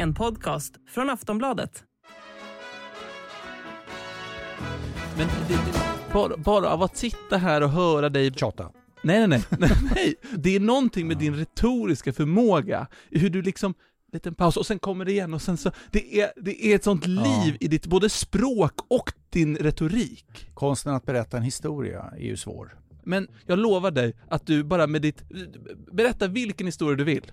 En podcast från Aftonbladet. Men det, det, bara, bara av att sitta här och höra dig... Tjata. Nej, nej, nej, nej. Det är någonting med din retoriska förmåga, hur du liksom, liten paus och sen kommer det igen och sen så, det är, det är ett sånt liv i ditt både språk och din retorik. Konsten att berätta en historia är ju svår. Men jag lovar dig att du bara med ditt, berätta vilken historia du vill,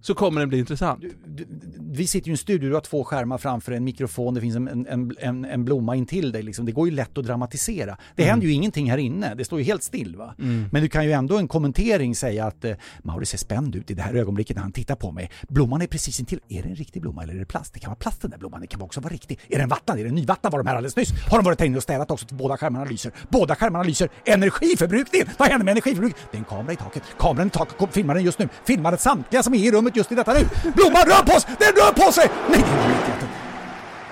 så kommer den bli intressant. Du, vi sitter ju i en studio, du har två skärmar framför en mikrofon, det finns en, en, en, en blomma intill dig. Liksom. Det går ju lätt att dramatisera. Det händer ju ingenting här inne, det står ju helt still. Va? Men du kan ju ändå en kommentering säga att eh, Mauri ser spänd ut i det här ögonblicket när han tittar på mig. Blomman är precis intill. Är det en riktig blomma eller är det plast? Det kan vara plast den där blomman, det kan också vara riktig. Är den vattnad? Är den nyvattnad? Var de här alldeles nyss? Har de varit där inne och städat också? Båda skärmarna lyser. Båda skärmarna lyser. Energiförbrukningen! Vad händer med energiförbrukningen? Det är en kamera i taket. Kameran i taket kom, filmar den just nu. Filmar samtliga som är i rummet just i detta nu. Blomman rör på sig! Den rör på sig! Nej, det är inte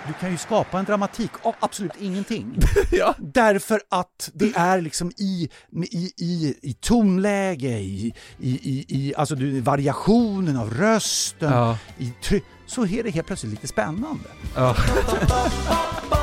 du kan ju skapa en dramatik av absolut ingenting. Ja. Därför att det är liksom i, i, i, i tonläge, i, i, i, i alltså du, variationen av rösten, Ja. i try- så är det helt plötsligt lite spännande. Ja.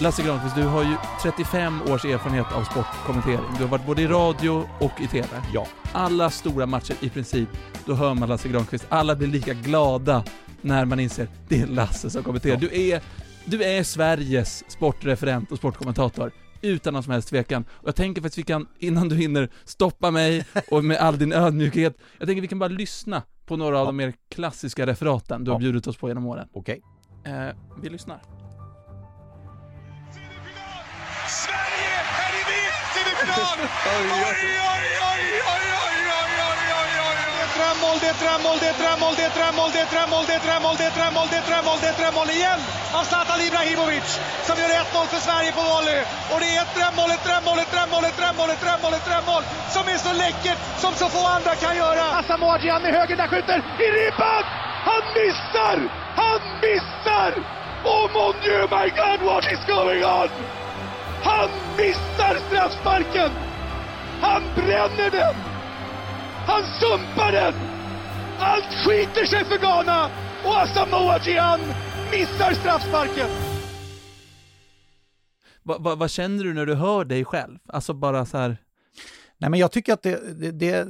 Lasse Granqvist, du har ju 35 års erfarenhet av sportkommentering. Du har varit både i radio och i TV. Ja. Alla stora matcher i princip, då hör man Lasse Granqvist. Alla blir lika glada när man inser det är Lasse som kommenterar. Du, är, du är Sveriges sportreferent och sportkommentator. Utan någon som helst tvekan. Och jag tänker faktiskt vi kan, innan du hinner stoppa mig och med all din ödmjukhet, jag tänker vi kan bara lyssna på några av de mer klassiska referaten du har Ja. bjudit oss på genom åren. Okej. Eh, vi lyssnar. Sverige är i VM-semifinal! Oj, oj, oj, oj, oj, oj, oj, oj, oj, oj. Det är drömmål, det är drömmål, det är drömmål, det är drömmål, det är drömmål, det är drömmål, det är drömmål, det är drömmål, det är drömmål igen av Zlatan Ibrahimovic som gör 1-0 för Sverige på volley. Och det är ett drömmål, ett drömmål, ett drömmål, ett drömmål, ett drömmål, ett drömmål som är så läckert som så få andra kan göra. Asamoah Gyan med höger där skjuter i ribban! Han missar! Han missar! Oh mon dieu, my God, what is going on? Han missar straffsparken! Han bränner den! Han sumpar den! Allt skiter sig för Ghana! Och Asamoah Gyan missar straffsparken! Va, va, vad känner du när du hör dig själv? Alltså bara så här. Nej men jag tycker att det, det, det,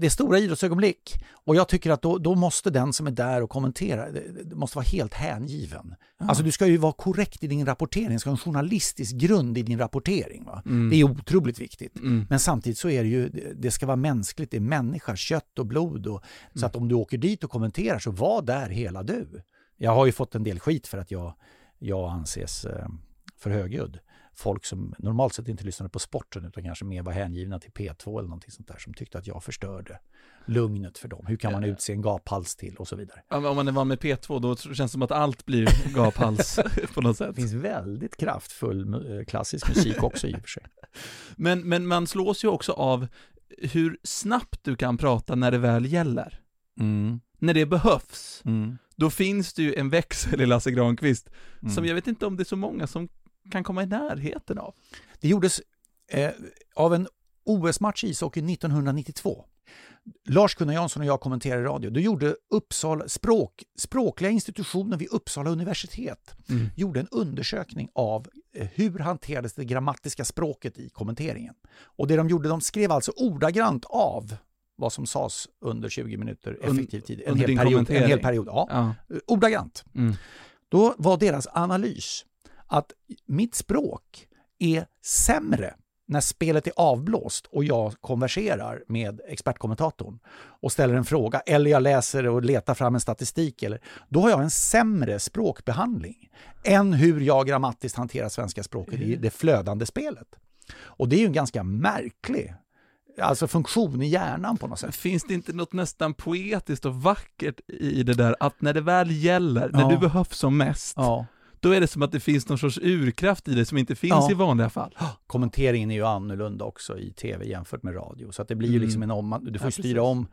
det är stora idrottsögonblick och jag tycker att då, då måste den som är där och kommenterar, det, det måste vara helt hängiven. Alltså du ska ju vara korrekt i din rapportering, du ska ha en journalistisk grund i din rapportering. Va? Det är otroligt viktigt. Men samtidigt så är det ju, det- ska vara mänskligt, det är människa, kött och blod. Och, Så att om du åker dit och kommenterar så var där hela du. Jag har ju fått en del skit för att jag, jag anses eh, för högljudd. Folk som normalt sett inte lyssnade på sporten utan kanske mer var hängivna till P2 eller någonting sånt där som tyckte att jag förstörde lugnet för dem. Hur kan man utse en gaphals till och så vidare. Om man är van med P2 då känns det som att allt blir gaphals på något sätt. Det finns väldigt kraftfull eh, klassisk musik också i och för sig. Men, men man slås ju också av hur snabbt du kan prata när det väl gäller. Mm. När det behövs. Mm. Då finns det ju en växel i Lasse Granqvist Mm. som jag vet inte om det är så många som kan komma i närheten av. Det gjordes eh, av en OS-match i ishockey 1992. Lars-Gunnar Jansson och jag kommenterade radio. Då gjorde Uppsala språk, språkliga institutionen vid Uppsala universitet gjorde en undersökning av eh, hur hanterades det grammatiska språket i kommenteringen. Och det de gjorde, de skrev alltså ordagrant av vad som sades under 20 minuter effektiv tid. En under hel, period, en hel period. Ja. Ja. Ordagrant. Mm. Då var deras analys att mitt språk är sämre när spelet är avblåst och jag konverserar med expertkommentatorn och ställer en fråga eller jag läser och letar fram en statistik, eller, då har jag en sämre språkbehandling än hur jag grammatiskt hanterar svenska språket i det flödande spelet. Och det är ju en ganska märklig alltså funktion i hjärnan på något sätt. Finns det inte något nästan poetiskt och vackert i det där att när det väl gäller, när Ja. du behövs som mest, Ja. Då är det som att det finns någon sorts urkraft i det som inte finns Ja. i vanliga fall. Kommenteringen är ju annorlunda också i tv jämfört med radio. Så att det blir ju Mm. liksom en om, du får Ja, styra om,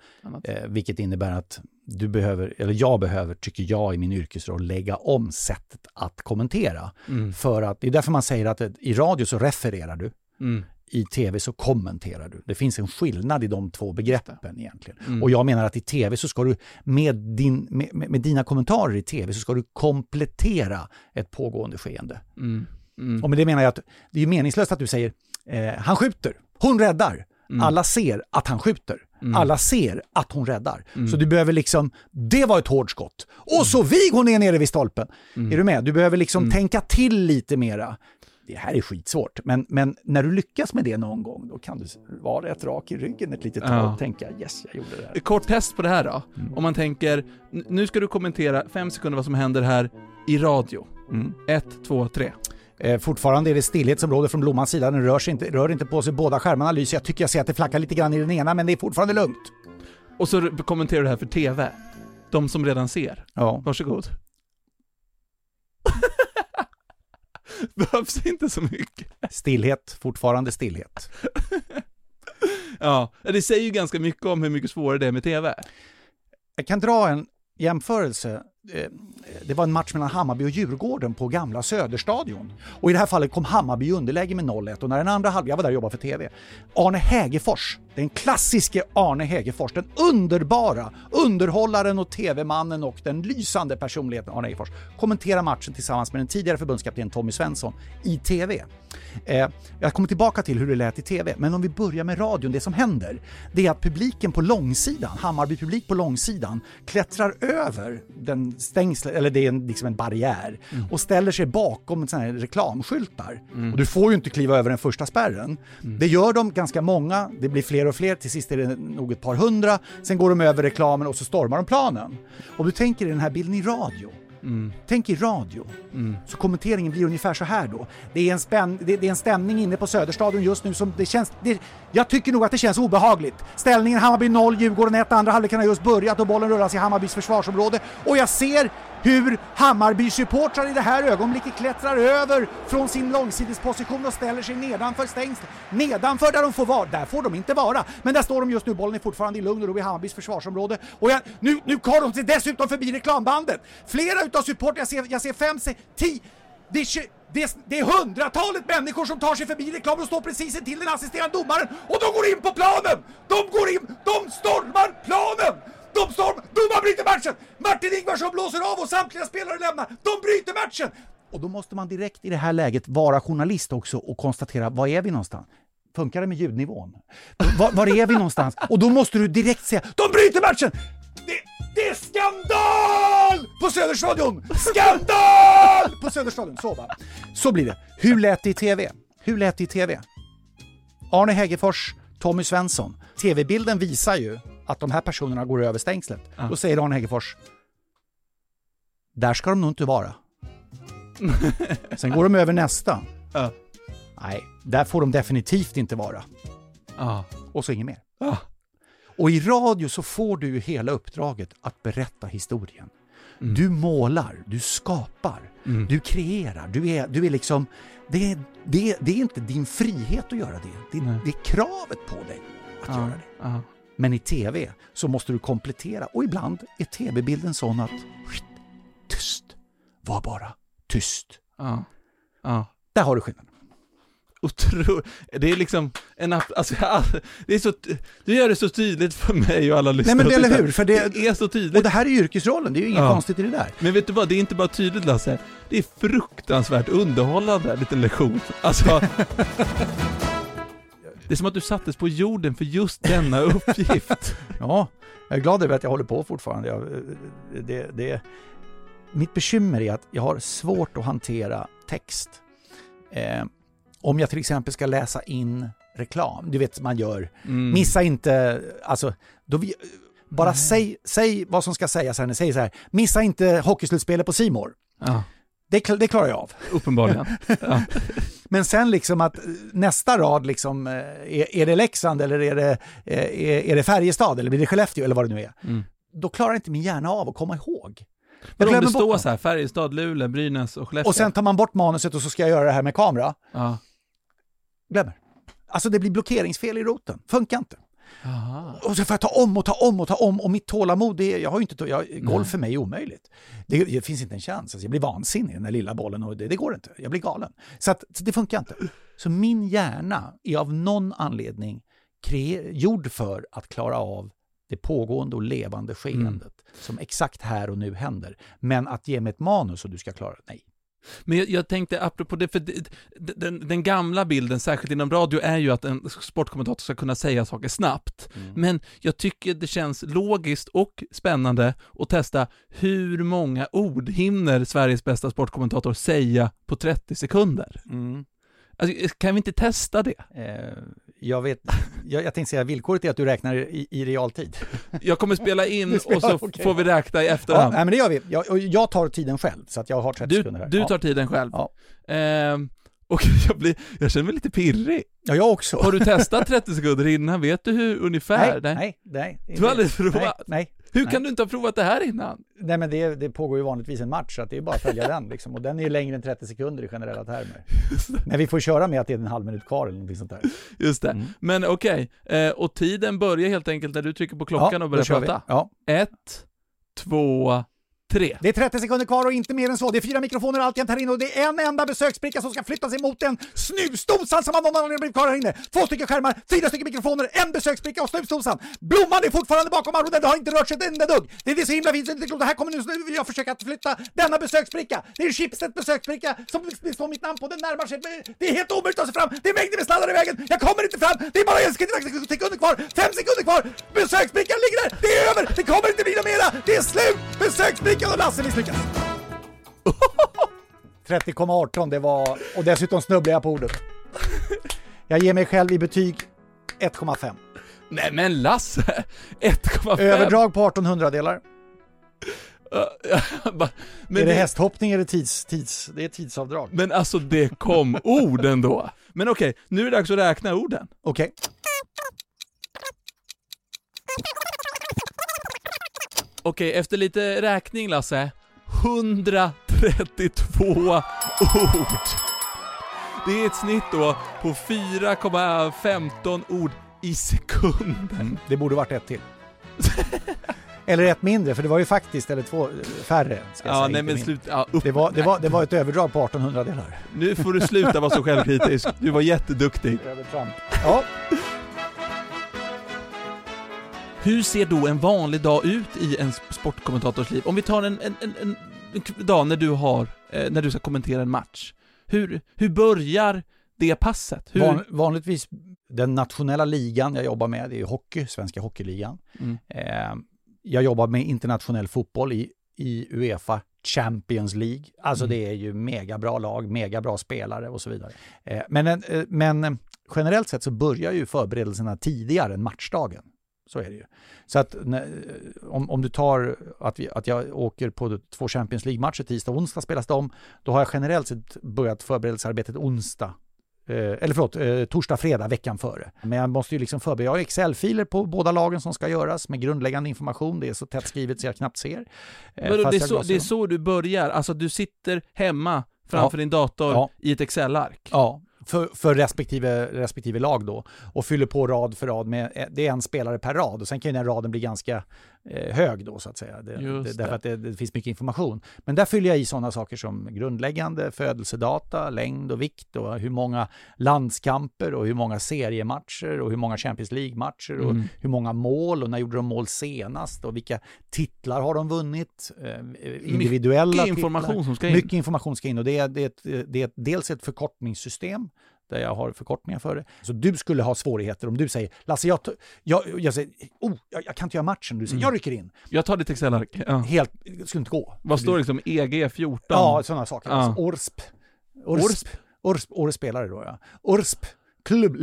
eh, vilket innebär att du behöver, eller jag behöver, tycker jag i min yrkesroll, lägga om sättet att kommentera. Mm. För att, det är därför man säger att i radio så refererar du, Mm. I tv så kommenterar du. Det finns en skillnad i de två begreppen egentligen. Mm. Och jag menar att i tv så ska du med, din, med, med dina kommentarer i tv så ska du komplettera ett pågående skeende. Mm. Mm. Och med det menar jag att det är meningslöst att du säger eh, han skjuter, hon räddar. Mm. Alla ser att han skjuter. Alla ser att hon räddar. Mm. Så du behöver liksom, det var ett hårt skott. Och så vig hon är nere vid stolpen. Mm. Är du med? Du behöver liksom tänka till lite mera. Det här är skitsvårt, men, men när du lyckas med det någon gång, då kan du vara rätt rak i ryggen ett litet tag Ja. och tänka yes, jag gjorde det här. Kort test på det här då. Om man tänker, nu ska du kommentera fem sekunder vad som händer här i radio. Mm. Ett, två, tre. Eh, fortfarande är det stillhet som råder från Blommans sida. Den rör, sig inte, rör inte på sig. Båda skärmarna lyser. Jag tycker jag ser att det flackar lite grann i den ena, men det är fortfarande lugnt. Och så kommenterar du det här för TV. De som redan ser. Ja. Varsågod. Behövs inte så mycket. Stillhet, fortfarande stillhet. Ja, det säger ju ganska mycket om hur mycket svårare det är med TV. Jag kan dra en jämförelse. Eh, Det var en match mellan Hammarby och Djurgården på gamla Söderstadion. Och i det här fallet kom Hammarby i underläge med 0-1 och när den andra halvlek, jag var där och jobbade för TV, Arne Hägerfors, den klassiske Arne Hägerfors, den underbara underhållaren och TV-mannen och den lysande personligheten Arne Hägerfors, kommenterar matchen tillsammans med den tidigare förbundskaptenen Tommy Svensson i TV. Eh, jag kommer tillbaka till hur det lät i TV, men om vi börjar med radion, det som händer, det är att publiken på långsidan, Hammarby-publik på långsidan, klättrar över den stängsel, eller det är en, liksom en barriär, och ställer sig bakom såna här reklamskyltar. Och du får ju inte kliva över den första spärren. Det gör de ganska många, det blir fler och fler, till sist är det nog ett par hundra, sen går de över reklamen och så stormar de planen. Och du tänker i den här bilden i radio, Tänk i radio. Så kommenteringen blir ungefär så här då. Det är, en spänn, det, det är en stämning inne på Söderstadion just nu som det känns... Det, jag tycker nog att det känns obehagligt. Ställningen Hammarby 0, Djurgården 1, andra halvleken har just börjat och bollen rullas i Hammarbys försvarsområde. Och jag ser hur Hammarby-supportrar i det här ögonblicket klättrar över från sin långsidesposition och ställer sig nedanför stängslet. Nedanför där de får vara, där får de inte vara. Men där står de just nu, bollen är fortfarande i lugn och ro i Hammarbys försvarsområde. Och jag, nu, nu tar de sig dessutom förbi reklambandet. Flera utav supportrarna, jag ser, jag ser fem, se, tio, det är, det, är, det är hundratalet människor som tar sig förbi reklamen och står precis intill den assisterande domaren och de går in på planen! De går in, de stormar planen! De stormar, domaren bryter matchen! Martin Ingvarsson blåser av och samtliga spelare lämnar. De bryter matchen! Och då måste man direkt i det här läget vara journalist också och konstatera, var är vi någonstans? Funkar det med ljudnivån? Var, var är vi någonstans? Och då måste du direkt säga, de bryter matchen! Det, det är skandal på Söderstadion! Skandal på Söderstadion! Så va? Så blir det. Hur lät det i TV? Hur lät det i TV? Arne Hägerfors, Tommy Svensson. TV-bilden visar ju att de här personerna går över stängslet. Då säger Arne Hägerfors, där ska de nog inte vara. Sen går de över nästa. Ja. Nej, där får de definitivt inte vara. Ja. Och så inget mer. Ja. Och i radio så får du ju hela uppdraget att berätta historien. Du målar, du skapar, du kreerar, du är, du är liksom... Det är, det, är, det är inte din frihet att göra det, det, Nej. det är kravet på dig att göra det. Ja. Men i TV så måste du komplettera och ibland är TV-bilden sån att tyst, var bara tyst. Ja. Ja. Där har du skillnaden. Otro... Det är liksom en app... Alltså, det är så... Du gör det så tydligt för mig och alla lyssnare. Nej men och eller hur? För det, Det är så och tydligt. det här är yrkesrollen, det är ju inget Ja. konstigt i det där. Men vet du vad, det är inte bara tydligt Lasse. Det är fruktansvärt underhållande, en liten lektion. Alltså... Det är som att du sattes på jorden för just denna uppgift. Ja, jag är glad över att jag håller på fortfarande. Jag, det, det, mitt bekymmer är att jag har svårt att hantera text. Eh, om jag till exempel ska läsa in reklam, du vet man gör, Mm. missa inte, alltså, då vi, bara säg, säg vad som ska sägas här, säg så här, missa inte hockeyslutspelet på Simor. Ja, Det, det klarar jag av. uppenbarligen. Ja. Men sen liksom att eh, nästa rad liksom, eh, är, är det Leksand eller är det, eh, är, är det Färjestad eller blir det Skellefteå eller vad det nu är. Mm. Då klarar inte min hjärna av att komma ihåg. Jag Men om det står så här, Färjestad, Luleå, Brynäs och Skellefteå. Och sen tar man bort manuset och så ska jag göra det här med kamera. Ja. Glömmer. Alltså det blir blockeringsfel i roten. Funkar inte. Aha. Och så får jag ta om och ta om och ta om och mitt tålamod, det är, jag har inte, jag, golf för mig är omöjligt. Det, det finns inte en chans. Alltså jag blir vansinnig den där lilla bollen och det, det går inte. Jag blir galen. Så, att, så det funkar inte. Så min hjärna är av någon anledning kre, gjord för att klara av det pågående och levande skeendet som exakt här och nu händer. Men att ge mig ett manus och du ska klara det, nej. Men jag, jag tänkte apropå det, för det, den, den gamla bilden, särskilt inom radio, är ju att en sportkommentator ska kunna säga saker snabbt. Men jag tycker det känns logiskt och spännande att testa hur många ord hinner Sveriges bästa sportkommentator säga på 30 sekunder? Alltså, kan vi inte testa det? Eh, jag, vet, jag, jag tänkte säga villkoret är att du räknar i, i realtid. Jag kommer spela in spelar, och så okej. får vi räkna i Ja, efterhand. nej, men det gör vi. Jag, jag tar tiden själv, så att jag har 30 du, sekunder här. du Ja. tar tiden själv. Ja. Ehm, och jag, blir, jag känner mig lite pirrig. Ja, jag också. Har du testat 30 sekunder innan? Vet du hur ungefär? Nej, nej, nej. Du har aldrig provat? Nej, nej. Hur nej. kan du inte ha provat det här innan? nej men det, det pågår ju vanligtvis en match, så det är bara att följa den. Liksom. Och den är ju längre än 30 sekunder i generella termer. Men vi får köra med att det är en halv minut kvar eller någonting sånt där. Just det. Mm. Men okej, eh, och tiden börjar helt enkelt när du trycker på klockan och då börjar prata. Ja. Ett, två, tre. Det är 30 sekunder kvar och inte mer än så. Det är fyra mikrofoner alltjämt här inne och det är en enda besöksbricka som ska flyttas emot en snusdosan som av någon anledning blivit kvar här inne. Två stycken skärmar, fyra stycken mikrofoner, en besöksbricka och snusdosan. Blomman är fortfarande bakom armen, det har inte rört sig ett enda dugg. Det är det så himla fint, så det är klokt. Här kommer nu nu vill jag försöka att flytta denna besöksbricka. Det är chipset besöksbricka som liksom det står mitt namn på, den närmar sig. Det är helt omöjligt att ta sig fram, det är mängder med sladdar i vägen. Jag kommer inte fram, det är bara en sekund- sekunder kvar, fem sekunder kvar. Besöksbrickan ligger där, det är över, det kommer inte bli något mera, det är slut. Besöksbrickan och Lasse misslyckas. 30,18 det var, och dessutom snubblade jag på ordet. Jag ger mig själv i betyg 1,5. Nej men Lasse! 1,5! Överdrag på 1800 delar. Bara- men, är det det, hästhoppning eller tids, tids, det är tidsavdrag? men alltså det kom ord ändå. Men okej, nu är det dags att räkna orden. Okej. Okej, efter lite räkning Lasse. 132 ord. Det är ett snitt då på 4,15 ord i sekunden. Det borde varit ett till. eller ett mindre, för det var ju faktiskt, eller två färre. Ska jag Ja, säga, nej men slut, ja, upp. Det var, det, var, det var ett överdrag på 1800 delar. Nu får du sluta vara så självkritisk. Du var jätteduktig. Övertramp. Ja, Hur ser då en vanlig dag ut i en sportkommentators liv? Om vi tar en, en, en, en, dag när du har, eh, när du ska kommentera en match. Hur, hur börjar det passet? Hur, Van, vanligtvis den nationella ligan jag jobbar med, det är hockey, Svenska Hockeyligan. Mm. Eh, jag jobbar med internationell fotboll i, i Uefa Champions League. Alltså Mm. det är ju mega bra lag, mega bra spelare och så vidare. Eh, men, eh, men generellt sett så börjar ju förberedelserna tidigare än matchdagen. Så är det ju. Så att när, om, om du tar att, vi, att jag åker på två Champions League-matcher, tisdag och onsdag spelas de, då har jag generellt sett börjat förberedelsearbetet onsdag Eh, eller förlåt, eh, torsdag, fredag veckan före. Men jag måste ju liksom förbereda, jag har Excel-filer på båda lagen som ska göras med grundläggande information. Det är så tätt skrivet så jag knappt ser. Eh, fast det, är så, det är så du börjar? Alltså du sitter hemma framför din dator Ja. i ett Excel-ark? Ja, för, för respektive, respektive lag då. Och fyller på rad för rad med, eh, det är en spelare per rad och sen kan ju den raden bli ganska hög då så att säga. Det, det, därför att det, det finns mycket information. Men där fyller jag i sådana saker som grundläggande födelsedata, längd och vikt och hur många landskamper och hur många seriematcher och hur många Champions League-matcher och Mm. hur många mål och när gjorde de mål senast och vilka titlar har de vunnit? Eh, individuella Mycket titlar. information som ska in. Mycket information ska in och det är, det är, ett, det är ett, dels ett förkortningssystem där jag har förkortningar för det. Så du skulle ha svårigheter om du säger Lasse, jag, jag, jag säger, oh, jag, jag kan inte göra matchen. Du säger, jag rycker in. Jag tar ditt Excel-ark. Ja. Helt, det skulle inte gå. Vad står det liksom? EG 14? Ja, sådana saker. Ja. Alltså, Orsp. Orsp. Orsp. Årets spelare då ja. URSP, klubb,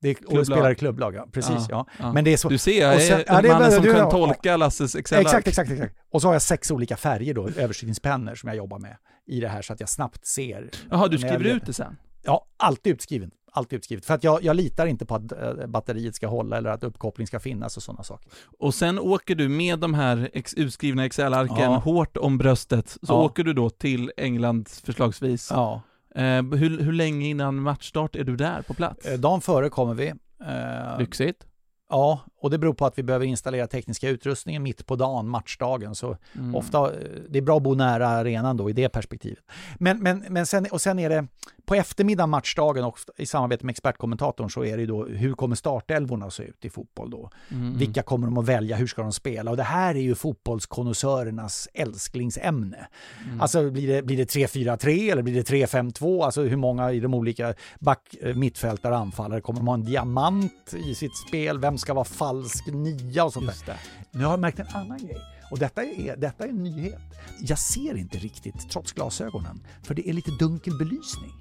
det är Klubblag. spelare i klubblag, ja. Precis, ja. ja. Men det är så, Du ser, jag Och sen- är ja, det är mannen som du- kan ja. tolka Lasses excel Exakt, exakt, exakt. Och så har jag sex olika färger då, överstrykningspennor som jag jobbar med i det här så att jag snabbt ser. Jaha, du jag skriver ut det sen? Ja, alltid utskriven. Alltid utskrivet. För att jag, jag litar inte på att eh, batteriet ska hålla eller att uppkoppling ska finnas och sådana saker. Och sen åker du med de här ex utskrivna Excel-arken Ja. hårt om bröstet, så Ja. åker du då till England förslagsvis. Ja. Eh, hur, hur länge innan matchstart är du där på plats? Eh, Dagen före kommer vi. Eh, Lyxigt. Ja, och det beror på att vi behöver installera tekniska utrustningen mitt på dagen, matchdagen. Så Mm. ofta, eh, det är bra att bo nära arenan då i det perspektivet. Men, men, men sen, och sen är det på eftermiddagen matchdagen och i samarbete med expertkommentatorn så är det då hur kommer startelvorna att se ut i fotboll då? Mm. Vilka kommer de att välja? Hur ska de spela? Och det här är ju fotbollskonnässörernas älsklingsämne. Mm. Alltså blir det, blir det 3-4-3 eller blir det 3-5-2? Alltså hur många i de olika back, eh, mittfältare anfallare kommer de ha en diamant i sitt spel? Vem ska vara falsk nia och sånt där? Just det. Nu har jag märkt en annan grej. Och detta är, detta är en nyhet. Jag ser inte riktigt, trots glasögonen, för det är lite dunkel belysning.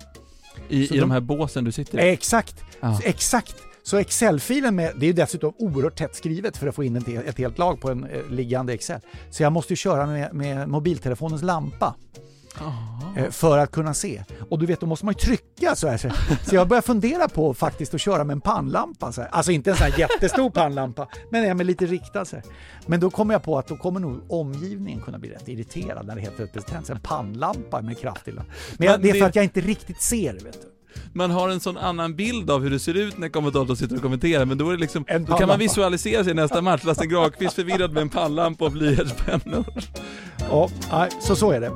I, Så I de- de här båsen du sitter i? Exakt. Så exakt. Så Excel-filen med, det är ju dessutom oerhört tätt skrivet för att få in ett, ett helt lag på en eh, liggande Excel. Så jag måste ju köra med, med mobiltelefonens lampa eh, för att kunna se. Och du vet, då måste man ju trycka så här. Så, jag börjar fundera på faktiskt att köra med en pannlampa. Så här. Alltså inte en sån här jättestor pannlampa, men en med lite riktad. Så här. Men då kommer jag på att då kommer nog omgivningen kunna bli rätt irriterad när det helt plötsligt tänds en pannlampa med kraftig lampa. Men Men det är för att jag inte riktigt ser, vet du. Man har en sån annan bild av hur det ser ut när kommentatorn sitter och kommenterar, men då är det liksom, då kan man visualisera sig nästa match, Lasse Granqvist förvirrad med en pannlampa och blyertspennor. Ja, så så är det.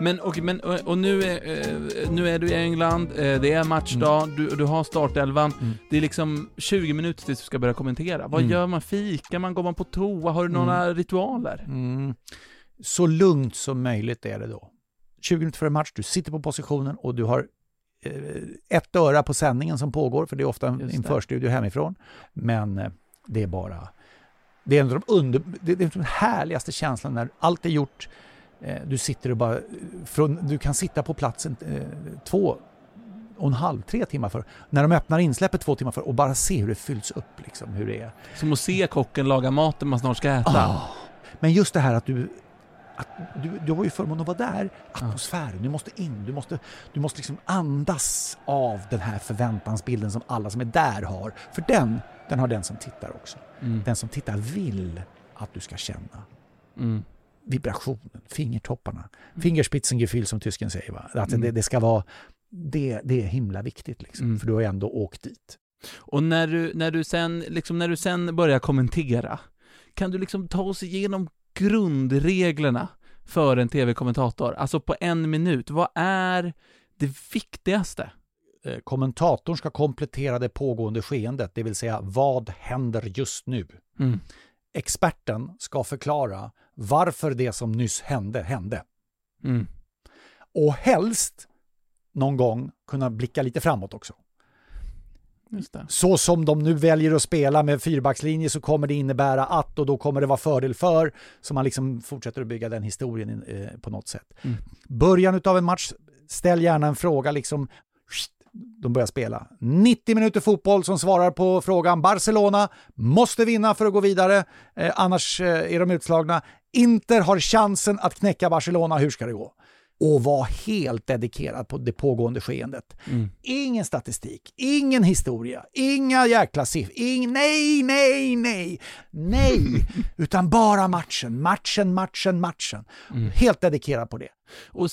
Men, och, men, och nu, är, eh, nu är du i England, eh, det är matchdag, du, du har startelvan, Mm. det är liksom 20 minuter tills du ska börja kommentera. Vad Mm. gör man? Fikar man? Går man på toa? Har du några ritualer? Mm. Så lugnt som möjligt är det då. 20 minuter före match, du sitter på positionen och du har eh, ett öra på sändningen som pågår, för det är ofta en en förstudio hemifrån. Men det är bara... Det är en av de, under, det är den härligaste känslan när allt är gjort. Eh, du sitter och bara... Från, du kan sitta på platsen eh, två och en halv, tre timmar för. När de öppnar insläppet två timmar för och bara se hur det fylls upp, liksom, hur det är. Som att se kocken laga maten man snart ska äta. Ah. Men just det här att du, att du, du har ju förmånen att vara där, atmosfären, du måste in, du måste, du måste liksom andas av den här förväntansbilden som alla som är där har. För den, den har den som tittar också. Mm. Den som tittar vill att du ska känna Mm. Vibrationen, fingertopparna. Fingerspitzengefühl som tysken säger. Va? Att Mm. det, det ska vara, det, det är himla viktigt liksom, Mm. för du har ju ändå åkt dit. Och när du, när, du sen, liksom, när du sen börjar kommentera, kan du liksom ta oss igenom grundreglerna för en tv-kommentator? Alltså på en minut, vad är det viktigaste? Eh, Kommentatorn ska komplettera det pågående skeendet, det vill säga vad händer just nu? Mm. Experten ska förklara varför det som nyss hände, hände. Mm. Och helst någon gång kunna blicka lite framåt också. Så som de nu väljer att spela med fyrbackslinje så kommer det innebära att och då kommer det vara fördel för. Så man liksom fortsätter att bygga den historien eh, på något sätt. Mm. Början av en match, ställ gärna en fråga liksom. De börjar spela. 90 minuter fotboll som svarar på frågan Barcelona måste vinna för att gå vidare, eh, annars eh, är de utslagna. Inter har chansen att knäcka Barcelona, hur ska det gå? Och var helt dedikerad på det pågående skeendet. Mm. Ingen statistik, ingen historia, inga jäkla siffror, ing, nej, nej, nej, nej, utan bara matchen, matchen, matchen, matchen. Helt dedikerad på det. Och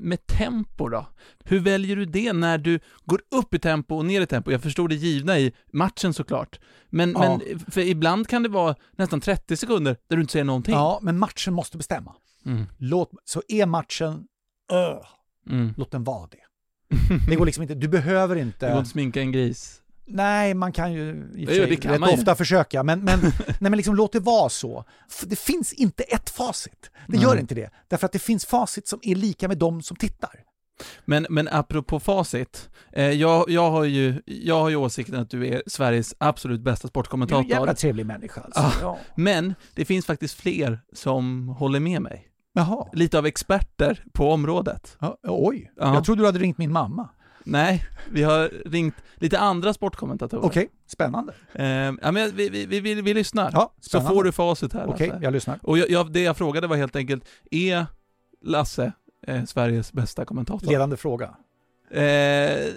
med tempo då? Hur väljer du det när du går upp i tempo och ner i tempo? Jag förstår det givna i matchen såklart. Men, Ja. men för ibland kan det vara nästan 30 sekunder där du inte säger någonting. Ja, men matchen måste bestämma. Mm. Låt, så är matchen, öh, Mm. låt den vara det. Det går liksom inte, du behöver inte... går inte sminka en gris. Nej, man kan ju i och Jo, det kan rätt man ju. ofta försöka, men, men, nej, men liksom, låt det vara så. Det finns inte ett facit. Det gör Nej. inte det. Därför att det finns facit som är lika med de som tittar. Men, men apropå facit, eh, jag, jag, har ju, jag har ju åsikten att du är Sveriges absolut bästa Du är en sportkommentator. jävla trevlig människa. Alltså. Ah. Ja. Men det finns faktiskt fler som håller med mig. Jaha. lite av experter på området. Ja, oj, Ja. jag trodde du hade ringt min mamma. Nej, vi har ringt lite andra sportkommentatorer. Okej, spännande. Eh, ja, men vi, vi, vi, vi, vi lyssnar. Ja, så får du facit här. Okej, Lasse. jag lyssnar. Och jag, jag, det jag frågade var helt enkelt, är Lasse eh, Sveriges bästa kommentator? Ledande fråga. Eh,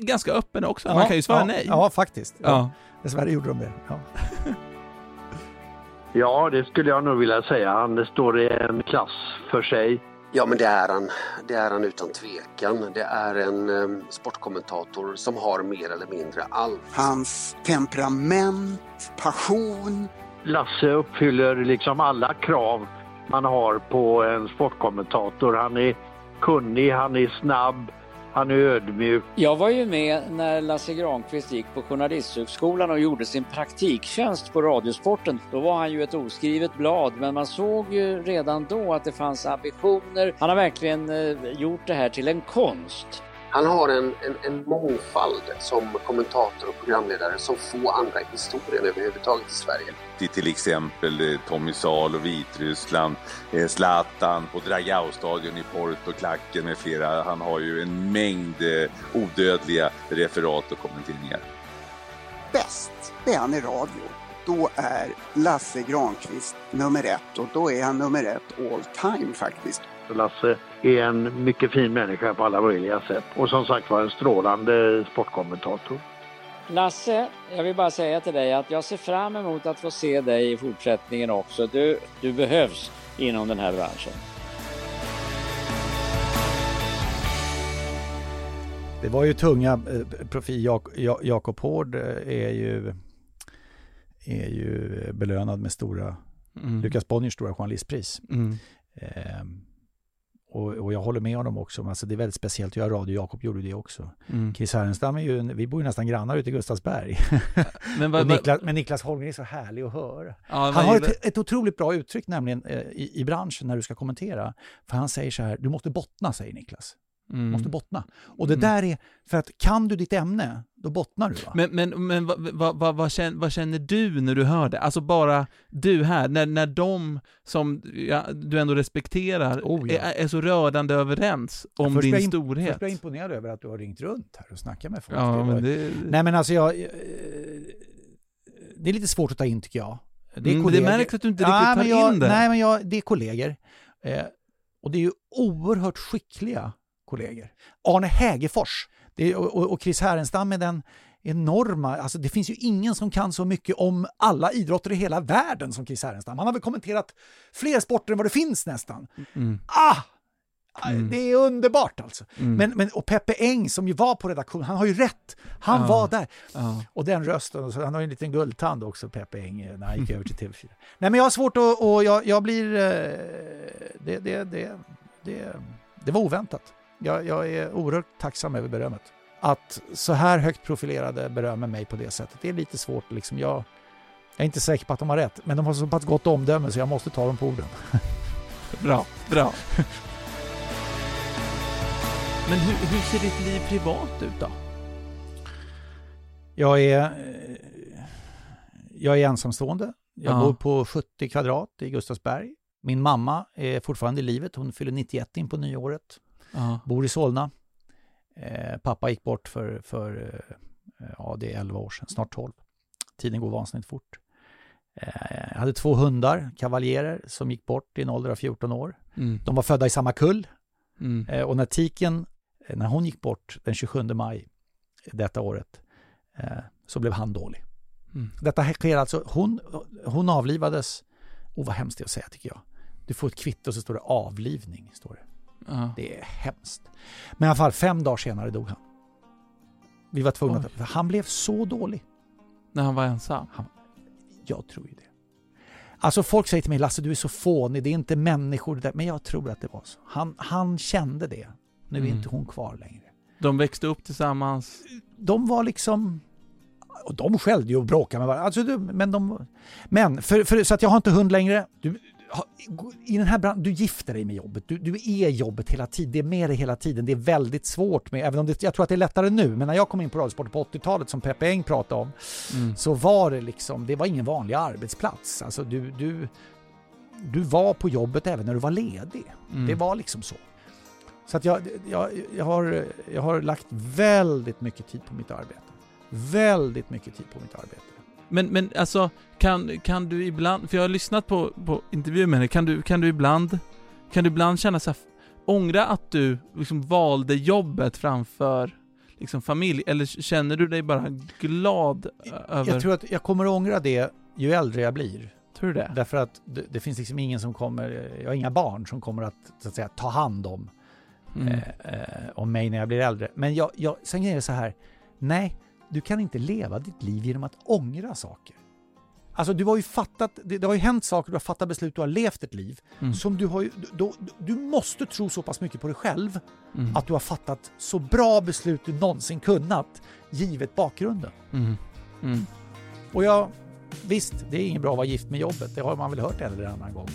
ganska öppen också, man kan ju svara ja, nej. Ja, faktiskt. Ja. Ja. Dessvärre gjorde de det. Ja. Det skulle jag nog vilja säga. Han står i en klass för sig. Ja, men det är han. Det är han utan tvekan. Det är en eh, sportkommentator som har mer eller mindre allt. Hans temperament, passion. Lasse uppfyller liksom alla krav man har på en sportkommentator. Han är kunnig, han är snabb, han är ödmjuk. Jag var ju med när Lasse Granqvist gick på Journalisthögskolan och gjorde sin praktiktjänst på Radiosporten. Då var han ju ett oskrivet blad, men man såg ju redan då att det fanns ambitioner. Han har verkligen eh, gjort det här till en konst. Han har en, en, en mångfald som kommentator och programledare som få andra i historien överhuvudtaget i Sverige. till till exempel eh, Tommy Vitryssland, eh, Zlatan på Dragao-stadion i Porto, Klacken med flera. Han har ju en mängd eh, odödliga referat och kommenteringar. Bäst, det är han i radio. Då är Lasse Granqvist nummer ett och då är han nummer ett all time faktiskt. Lasse är en mycket fin människa på alla möjliga sätt. Och som sagt var en strålande sportkommentator. Lasse, jag vill bara säga till dig att jag ser fram emot att få se dig i fortsättningen också. Du, du behövs inom den här branschen. Det var ju tunga eh, profil. Jak Ja- Jakob Hård eh, är ju, är ju belönad med stora, Mm. Lukas Bonniers stora journalistpris. Mm. Ehm, och, och jag håller med honom också. Alltså det är väldigt speciellt att göra radio. Jakob gjorde det också. Mm. Chris Härenstam är ju, vi bor ju nästan grannar ute i Gustavsberg. Men vad, Niklas, men Niklas Holmgren är så härlig att höra. ja, Han har ett, ett otroligt bra uttryck nämligen eh, i, i branschen när du ska kommentera. För han säger så här, du måste bottna, säger Niklas. Mm. måste bottna. Och det Mm. där är, för att kan du ditt ämne, då bottnar du. Va? Men, men, men vad, vad, vad, vad, känner, vad känner du när du hör det? Alltså bara du här, när, när de som ja, du ändå respekterar Oh, ja. är, är så rörande överens om din jag storhet. Först är jag imponerad över att du har ringt runt här och snackat med folk. Ja, men det... Nej men alltså jag... eh, Det är lite svårt att ta in tycker jag. Det, är Mm, det märks att du inte riktigt tar men jag, in det. Nej men jag, det är kollegor. Eh, och det är ju oerhört skickliga kollegor. Arne Hägerfors det och, och- Chris Härenstam med den enorma, alltså det finns ju ingen som kan så mycket om alla idrotter i hela världen som Chris Härenstam. Han har väl kommenterat fler sporter än vad det finns nästan. Mm. Ah! Mm. Det är underbart alltså. Mm. Men, men, och Peppe Eng som ju var på redaktion, han har ju rätt. Han Ja. var där. Ja. Och den rösten, han har ju en liten guldtand också, Peppe Eng, eh, när han gick över till TV4. Nej men jag har svårt att, och jag, jag blir, eh, det, det, det, det, det var oväntat. Jag, jag är oerhört tacksam över berömmet. Att så här högt profilerade berömmer mig på det sättet, det är lite svårt liksom. Jag, jag är inte säker på att de har rätt, men de har så pass gott omdöme så jag måste ta dem på orden. Bra, bra. Men hur, hur ser ditt liv privat ut då? Jag är, jag är ensamstående. Jag Ja. bor på 70 kvadrat i Gustavsberg. Min mamma är fortfarande i livet. Hon fyller 91 in på nyåret. Ja. Bor i Solna. Eh, pappa gick bort för, för eh, ja, det är 11 år sedan, snart 12. Tiden går vansinnigt fort. Eh, jag hade två hundar, kavaljerer, som gick bort i en ålder av 14 år. Mm. De var födda i samma kull. Mm. Eh, och när Tiken, eh, när hon gick bort den 27 maj detta året, så blev han dålig. Mm. Detta sker alltså, hon, hon avlivades, oh vad hemskt det är att säga tycker jag. Du får ett kvitto så står det avlivning. Står det. Ja. det är hemskt. Men i alla fall, fem dagar senare dog han. Vi var tvungna Oj. att, han blev så dålig. När han var ensam? Jag tror ju det. Alltså folk säger till mig, Lasse du är så fånig, det är inte människor där. Men jag tror att det var så. Han, han kände det. Nu är Mm. inte hon kvar längre. De växte upp tillsammans? de var liksom... Och de skällde ju och bråkade med varandra. Alltså, men de... Men, för, för, så att jag har inte hund längre. Du, I den här branschen, du gifter dig med jobbet. Du, du är jobbet hela tiden. Det är med dig hela tiden. Det är väldigt svårt med, även om det, jag tror att det är lättare nu, men när jag kom in på Radiosport på 80-talet som Peppe Eng pratade om, Mm. så var det liksom, det var ingen vanlig arbetsplats. Alltså du, du, du var på jobbet även när du var ledig. Mm. Det var liksom så. Så att jag, jag, jag, har, jag har lagt väldigt mycket tid på mitt arbete. Väldigt mycket tid på mitt arbete. Men, men alltså, kan, kan du ibland, för jag har lyssnat på, på intervjuer med dig, kan du, kan du ibland, kan du ibland känna så här, ångra att du liksom valde jobbet framför liksom familj, eller känner du dig bara glad över... Jag tror att jag kommer att ångra det ju äldre jag blir. Tror du det? Därför att det, det finns liksom ingen som kommer, jag har inga barn som kommer att, så att säga, ta hand om, Mm. eh, eh, om mig när jag blir äldre. Men jag, jag, sen är det så här, nej, du kan inte leva ditt liv genom att ångra saker. Alltså du har ju fattat, det, det har ju hänt saker, du har fattat beslut, du har levt ett liv Mm. som du har då, du måste tro så pass mycket på dig själv Mm. att du har fattat så bra beslut du någonsin kunnat, givet bakgrunden. Mm. Mm. Och jag, visst, det är inget bra att vara gift med jobbet, det har man väl hört en eller annan gång.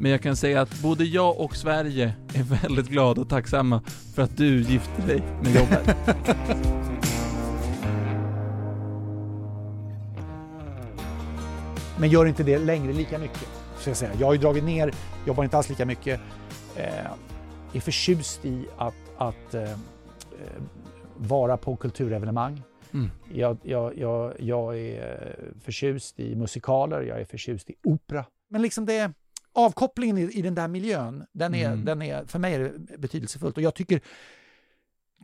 Men jag kan säga att både jag och Sverige är väldigt glada och tacksamma för att du gifte dig med jobbet. Men gör inte det längre lika mycket. Så jag, säga. jag har ju dragit ner, jobbar inte alls lika mycket. Eh, är förtjust i att, att eh, eh, vara på kulturevenemang. Mm. Jag, jag, jag, jag är förtjust i musikaler, jag är förtjust i opera. Men liksom det, avkopplingen i, i den där miljön, den är, Mm. den är, för mig är det betydelsefullt. Och jag tycker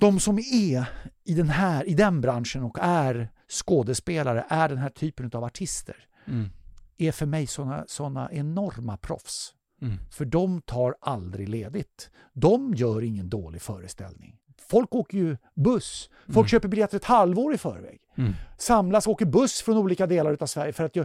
de som är i den här, i den branschen och är skådespelare, är den här typen av artister, Mm. Är för mig såna, såna enorma proffs. Mm. För de tar aldrig ledigt. De gör ingen dålig föreställning. Folk åker ju buss. Folk Mm. köper biljetter ett halvår i förväg. Mm. Samlas och åker buss från olika delar av Sverige för att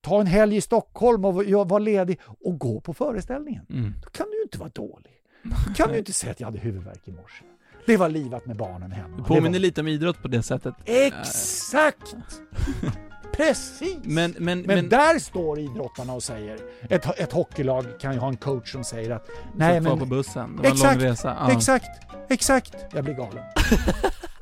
ta en helg i Stockholm och vara ledig och gå på föreställningen. Mm. Då kan du ju inte vara dålig. Då kan du ju inte säga att jag hade huvudvärk i morse. Det var livat med barnen hemma. Du påminner var... lite om idrott på det sättet. Exakt! Precis! Men, men, Men, men, där står idrottarna och säger, ett, ett hockeylag kan ju ha en coach som säger att nej men... på bussen, det var en exakt, lång resa. Ja. Exakt, exakt. Jag blir galen.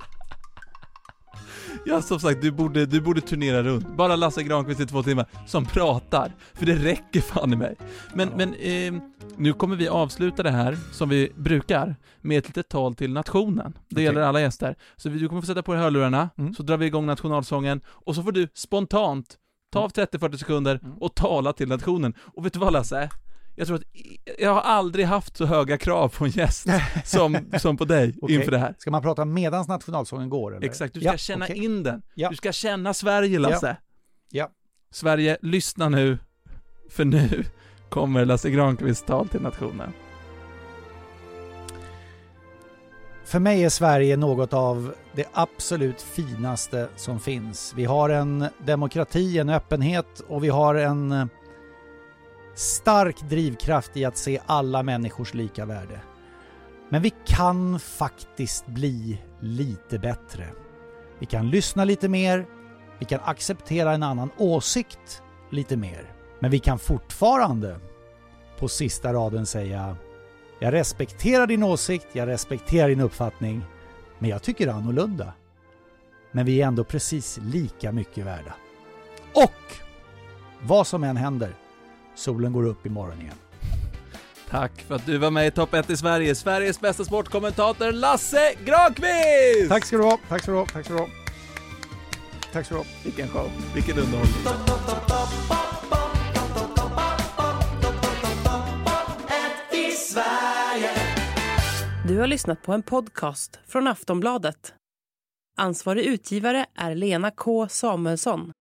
Ja, som sagt, du borde, du borde turnera runt. Bara Lasse Granqvist i två timmar, som pratar. För det räcker fan i mig. Men, men eh, nu kommer vi avsluta det här, som vi brukar, med ett litet tal till nationen. Det Okej. gäller alla gäster. Så vi- du kommer få sätta på dig hörlurarna, Mm. så drar vi igång nationalsången, och så får du spontant ta av 30-40 sekunder Mm. och tala till nationen. Och vet du vad Lasse? Jag tror att jag har aldrig haft så höga krav på en gäst som, som på dig Okej. inför det här. Ska man prata medans nationalsången går eller? Exakt, du ska Ja, känna okej. in den. Ja. Du ska känna Sverige Lasse. Ja. Sverige, lyssna nu. För nu kommer Lasse Granqvists tal till nationen. För mig är Sverige något av det absolut finaste som finns. Vi har en demokrati, en öppenhet och vi har en eh, stark drivkraft i att se alla människors lika värde. Men vi kan faktiskt bli lite bättre. Vi kan lyssna lite mer, vi kan acceptera en annan åsikt lite mer. Men vi kan fortfarande på sista raden säga jag respekterar din åsikt, jag respekterar din uppfattning, men jag tycker annorlunda. Men vi är ändå precis lika mycket värda. Och vad som än händer, solen går upp imorgon igen. Tack för att du var med i Topp 1 i Sverige. Sveriges bästa sportkommentator Lasse Granqvist! Tack ska du ha, tack ska du ha, tack ska du ha. Tack ska du ha. Vilken show, vilken underhållning. Du har lyssnat på en podcast från Aftonbladet. Ansvarig utgivare är Lena K Samuelsson.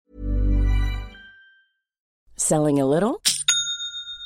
Selling a little